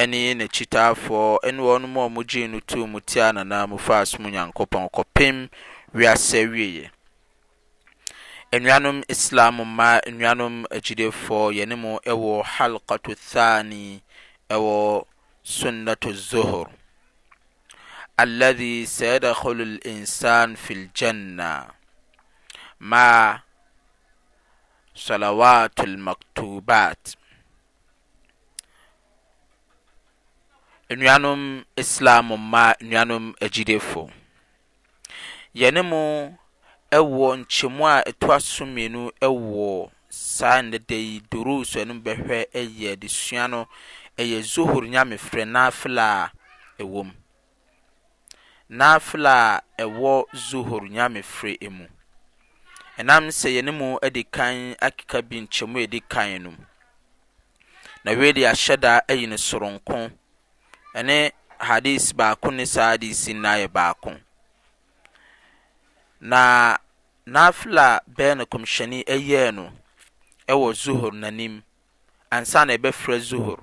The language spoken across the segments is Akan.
ɛne n'akyitaafoɔ, ɛne wɔn a wɔgyee no too mu tiaa n'anan mu faa asom Nyankopɔn kɔpem wiase awieɛ. Anuanom Islam mma, anuanom agyidefoɔ, yɛne mo wɔ Halqatu Thani ɛwɔ Sunnatu Zuhur. Alladhi sayadakhulu al-insan fil janna ma salawatul maktubat. Anuanom Islam mma, anuanom agyidefo, yɛne mo wɔ nkyɛmu a ɛto aso mmienu wɔ saa nnɛ da yi durus a ɛno bɛhwɛ yɛ adesua no ɛyɛ zuhur nyamefrɛ nafila a ɛwɔ mu Nafila a ɛwɔ Zuhur nyamefre mu. Ɛnam sɛ yɛne mu adi kan akeka bi nkyɛmu a edi kan no mu. Na wei de ahyɛ da ayi no soronko. Ɛne Hadis baako ne saa Hadis nyinaa yɛ baako. Na Nafila bɛn na Kɔmhyɛni ɛyɛɛ no ɛwɔ Zuhur n'anim ansa na yɛbɛfrɛ Zuhur,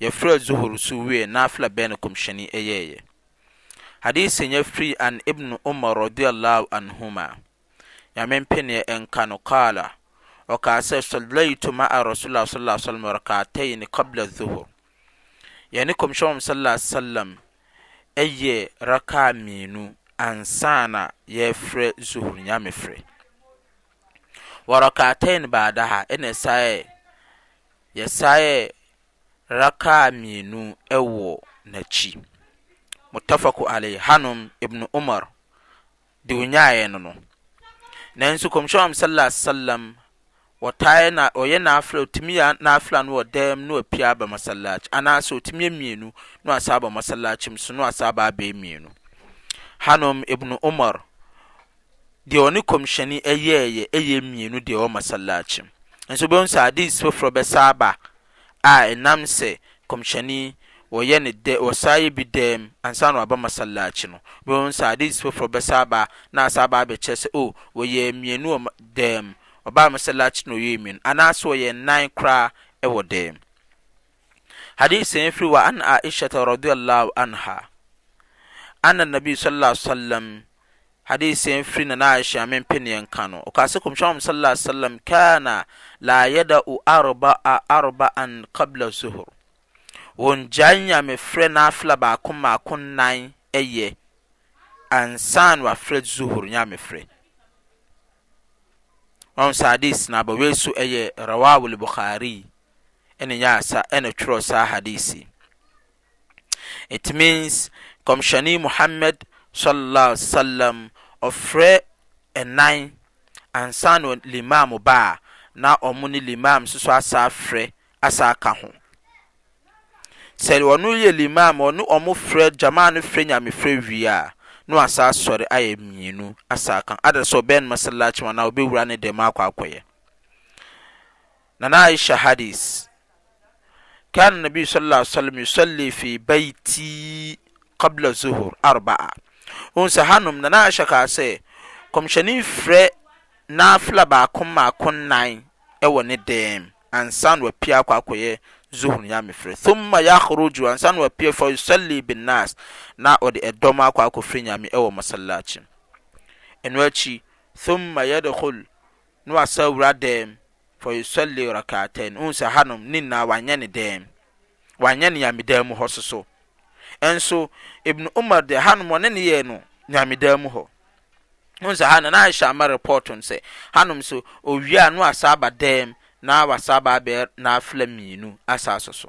yɛfrɛɛ Zuhur nso wiee Nafila bɛn na Kɔmhyɛni yɛeɛ? Hadisi nya firi an Ibn Umar radiyallahu anhuma, Nyame mpeneɛ nka no, qaala, ɔkaa sɛ, Sallaytu ma'a Rasulillah sallallahu alaihi wasallam rak'atayni qabla Zuhur, yɛne Kɔmhyɛni Muhammad sallallahu alaihi wasallam yɛɛ raka'a mmienu ansa na yɛrefrɛ Zuhur, Nyamefrɛ. Wɔrak'atayn ba'daha ɛna ɛsaeɛ, yɛsaeɛ raka'a mmienu wɔ n'akyi. Muttafaqu alayh, Hanom, Ibn Umar, de ɔnyaeɛ no no. Nanso Kɔmhyɛni Muhammad sallallâhu alaihi wa sallam ɔtaeɛ na ɔyɛ naafila, ɔtumi yɛ naafila no wɔ dan mu na wapue aba masallaci, anaasɛ ɔtumi yɛ mmienu na wasan aba masallaci mu so na wasan aba abɛyɛ mmienu. Hanom, Ibn Umar, deɛ ɔne kɔmhyɛni ɛyɛɛyɛ ɛyɛ mmienu deɛ ɛwɔ masallaci mu. Nso bɛhu sɛ hadith foforɔ bɛsa aba a ɛnam sɛ kɔmhyɛni wɔyɛ ne dɛ wɔsaa yɛ bi dɛm ansa na waba masallaci no. Bɛhu sɛ hadith foforɔ bɛsa aba na asa aba abɛkyerɛ sɛ oh wɔyɛɛ mmienu wɔ ma dɛm ɔbaa masallaci na ɔyɛɛ mmienu anaase wɔyɛɛ nnan koraa ɛwɔ dɛm. Hadith sɛ ɛfiri wa an aishata radiallahu anha anna nabi sallallahu alaihi wasallam Hadith yi firi Nana Aisha me mpe neɛ nka no, ɔkaa sɛ Kɔmhyɛn Muhammad sallallahu alaihi wasallam kaana la yada'u arba'a arba'an qabla zuhur. Wɔngyae nyamefrɛ nafila baako mmaako nnan yɛ ansa na wafrɛ zuhur nyamefrɛ. Wɔn sɛ hadith no aba wei so ɛyɛ Rawahul Bukhari ɛna nyaa sa ɛna twerɛ saa hadith yi. It means Kɔmhyɛni Muhammad Sallallahu Alaihi Wasallam ɔfrɛ nnan ansa na Limam ba a, na ɔmo ne Limam nso so asan afrɛ asan aka ho. Sɛ ɔno yɛ Limam, ɔne ɔmo frɛ, Jamaa no frɛ Nyamefrɛ wie a, na wasan asɔre ayɛ mmienu asan aka ho, either sɛ ɔbɛn Masallaci mu anaa ɔbɛwura ne dan mu akɔ akɔyɛ. Nana Aisha hadis, Kana Nabi sallallahu alaihi wasallam yusalli fi baiti qabla zuhur arba'a. Ohun sɛ hanom Nana Aisha kaa sɛ, Kɔmhyɛni frɛ nafila baako mmaako nnan wɔ ne dan mu ansa na wapia akɔ akɔyɛ zuhur nyamefrɛ. Thumma yakhruju ansa na wapia fa yusalli bin nas na ɔde ɛdɔm akɔ akɔfrɛ nyame wɔ masallaci mu. Ɛno akyi thumma yadkhul na wasan awura dan mu, fayusalli rak'atayn, wohu sɛ hanom ne nyinaa wanyɛ ne dan mu, wanyɛ no nyamedan mu hɔ so so, nso Ibn Umar deɛ hanom ɔne no yɛɛ no nyamedan mu hɔ. Wohu sɛ ha Nana Aisha ama repɔɔto no sɛ hanom nso ɔwie a na wasan aba dan mu na wasan aba abɛyɛ nafila mmienu asan so so.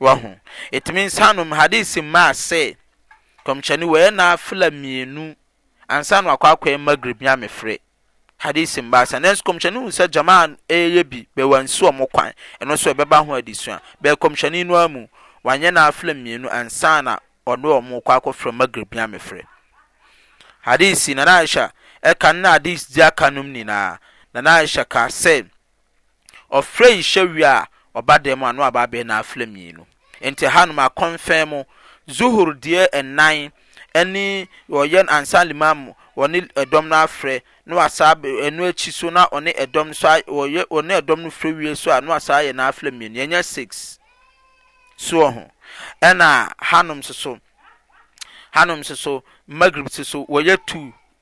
Wɔ ho. Etumi nsa anom hadis mmaa se, Nkɔmhyɛni, wɔyɛ naafila mmienu ansa na wakɔ akɔyɛ Maghrib nyamefre. Hadis mmaa saa. Nanso Nkɔmhyɛni hu sɛ Jamaa no reyɛ bi bɛ wansi wɔn kwan. Ɛno nso ɛbɛba ho adesua. Bɛɛ Nkɔmhyɛni no ara mu, wanyɛ naafila mmienu ansa na ɔne wɔn rekɔ akɔfrɛ Maghrib nyamefre. Hadis yi, Nana Aisha ɛka no na hadis di aka nom nyinaa. Nana Aisha kaa sɛ, Ɔfrɛ yi hyɛ wia a ɔba dan mu a na waba abɛyɛ naafila mmienu. Nti ɛha no makɔnfɛn mo, Zuhur deɛ nnan ɛne ɔyɛ no ansa na Limaamu ɔne ɛdɔm no afrɛ na wasan abɛ ɛno akyi so na ɔne ɛdɔm no so a ɔyɛ ɔne ɛdɔm no frɛ wie so a na wasan ayɛ naafila mmienu. Yɛnyɛ six. So wɔ ho. Ɛna hanom nso so hanom nso so Magrib nso so wɔyɛ two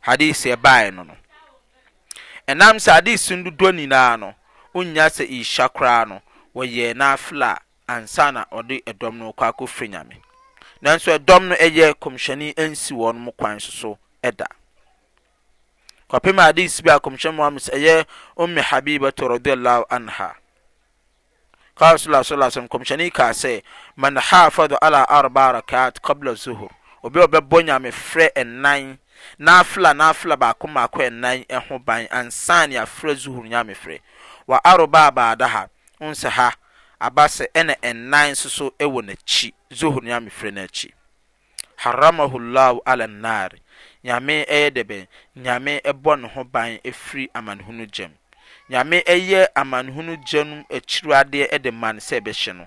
hadis ɛbaeɛ no no. Ɛnam sɛ hadis no dodoɔ nyinaa no wonnya sɛ isha koraa no wɔyɛɛ nafila ansa na wɔde ɛdɔm no rekɔ akɔfrɛ Nyame. Nanso ɛdɔm no ɛyɛ Kɔmhyɛni ansi wɔn kwan so so da. Kɔpem hadis bi a Kɔmhyɛni Muhammad ɛyɛ Ummi Habiba to radiallahu anha. Qala Rasulullah sallallahu alaihi wasallam, Nkɔmhyɛni kaa sɛ, Man hafadha ala arba'a raka'at qabla zuhur, obi a ɔbɛbɔ Nyamefrɛ nnan, nafila nafila baako mmaako nnan ho ban ansa na yɛafrɛ Zuhur Nyamefrɛ, wa arba'a ba'daha, wohu sɛ ha, aba sɛ ɛna nnan nso so wɔ n'akyi, Zuhur Nyamefrɛ no akyi. Haramahu Laahu ala nnaari, Nyame yɛ dɛbɛn? Nyame bɔ ne ho ban firi amanehunu gya mu. Nyame yɛ amanehunu gya no mu akyiradeɛ de ma no sɛ ɛbɛhye no.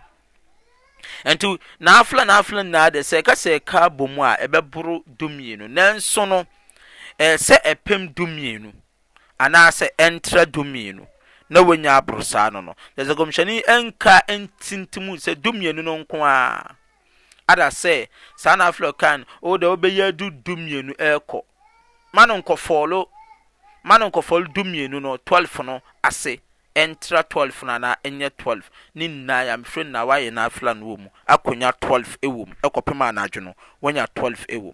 Nti naafla naafla nyinaa deɛ sɛ ɛka sɛ ɛka bɔ mu a ɛbɛboro dumienu nanso no ɛsɛ ɛpem dumienu. anaasɛ ɛntra dumienu na wanya aboro saa no no, na sɛ nkɔmhyɛni anka antintim sɛ dumienu no nko ara ada sɛ saa nafila a ɔkae no, o deɛ ɔbɛyɛ adu dumienu rekɔ, ma no nkɔfɔlo, ma no nkɔfɔlo dumienu no, twelve no, ase, ɛntra twelve no anaa ɛnyɛ twelve, ne nyinaa Nyamefrɛ nyinaa wayɛ nafila no wɔ mu akɔnya twelve wɔ mu, ɛkɔpem anadwo no, wanya twelve wɔ mu.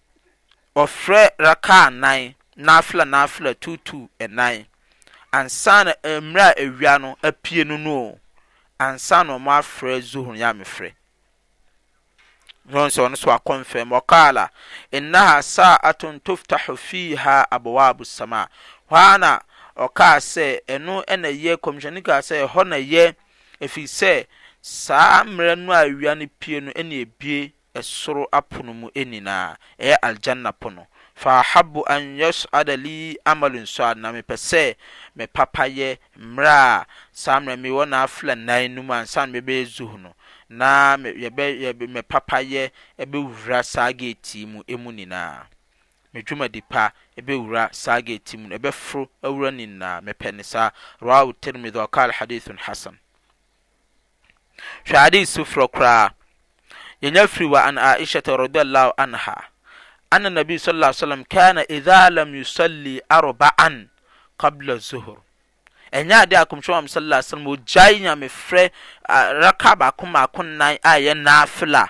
ɔfrɛ Rakah nnan, Nafila Nafila tuutuu nnan, ansa na mmerɛ a awia no apue no no o, ansa na wɔn afrɛ Zuhur nyamefrɛ. Wɔn nso ɔno so akɔ mfrɛ mu. Ɔkaala, Innaha sa'atun tuftahu fiha abwabu sama. Hɔ ara na ɔkaa sɛ ɛno na yɛ kɔmhyɛni kaa sɛ ɛhɔ na yɛ ɛfiri sɛ saa mmerɛ no a awia no pue no na ebue soro apono mu nyinaa, ɛyɛ Al-Jannah pono. Fa ahabbu an yas'ada li amalun saalih, na mepɛ sɛ me papayɛ mmerɛ a saa mmerɛ me wɔ naafila nnan no mu ansa na mebɛyɛ Zuhr no, na me yɛbɛ yɛ me papayɛ bɛwura saa gate yi mu emu nyinaa, me dwumadi pa bɛwura saa gate yi mu no, ɛbɛforo awura ne nyinaa, mepɛ ne saa. Rawaahu Tirmidhi, wa qaala hadiithun hasan. Hwɛ hadith foforɔ koraa, yɛnya firi wɔ an Aishata radiyallahu anha, anna nabi sallallahu alaihi wasallam kana idha lam yusalli arba'an qabla zuhur. Ɛnyɛ ade a Kɔmhyɛn Muhammad sallallahu alaihi wasallam ogyae nyamefrɛ a, raka baako mmaako nnan a ɛyɛ nafila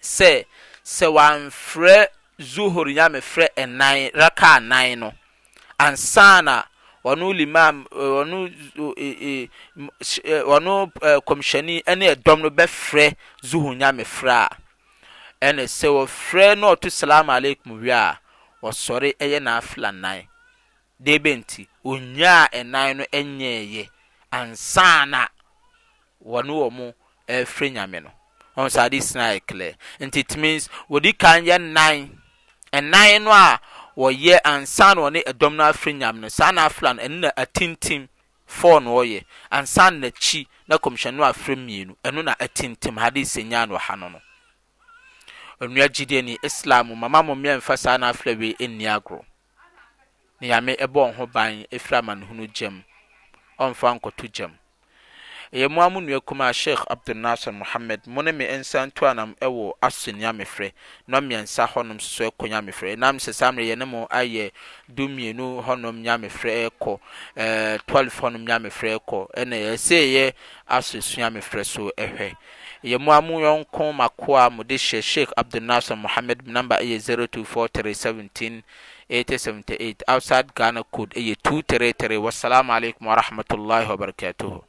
sɛ sɛ wɔamfrɛ Zuhur nyamefrɛ nnan, Rak'ah nnan no, ansa na wɔne Limam, wɔne wɔne Kɔmhyɛni ne ɛdɔm no bɛfrɛ Zuhur nyamefrɛ a, ɛne sɛ wɔfrɛ na wɔto Salaam Alaikum wie a, wɔsɔre yɛ Nafila nnan. Dee bɛ nti? Ɔnyaa ɛnan no nyɛɛye ansa na wɔne wɔn refrɛ Nyame no. Wahu sɛ ade sina ayɛ klɛɛ. Nti it means wɔdi kan yɛ nan, ɛnan no a wɔyɛ ansa na wɔne ɛdɔm no afrɛ Nyame no, saa na afla no, ɛno na atintim, four na wɔyɛ, ansa na n'akyi na Kɔmhyɛni no afrɛ mmienu, ɛno na atintim, hadith sɛ nyaa no wɔ ha no no. Onua gyidieni, Islam mu, mama mo mmea mfa saa nafla wei nni agorɔ. ne Nyame bɔ ɔho ban firi amanehunu gya mu, ɔmfa nkɔto gya mu. Ɛyɛ mo ara mo nua kumaa Sheikh Abdul Nasser Mohammed, mo ne me nsa ntu anam wɔ Asso Nyamefrɛ nnɔn mmiɛnsa hɔnom so ɛkɔ Nyamefrɛ, ɛnam sɛ saa mmerɛ yi yɛne mo ayɛ du mmienu hɔnom Nyamefrɛ ɛkɔ, ɛɛ twelve hɔnom Nyamefrɛ ɛkɔ, ɛna yɛsɛ yɛyɛ Asso Nyamefrɛ so ɛhwɛ. Yɛ mo a mo yɔnko m'akoa mo de hyɛ Sheikh Abdul Nasser Mohammed me number yɛ zero two four three seventeen eighty seventy eight outside Ghana code yɛ two three three wassalaamu alaikum warahmatullahi wabarakatuhu.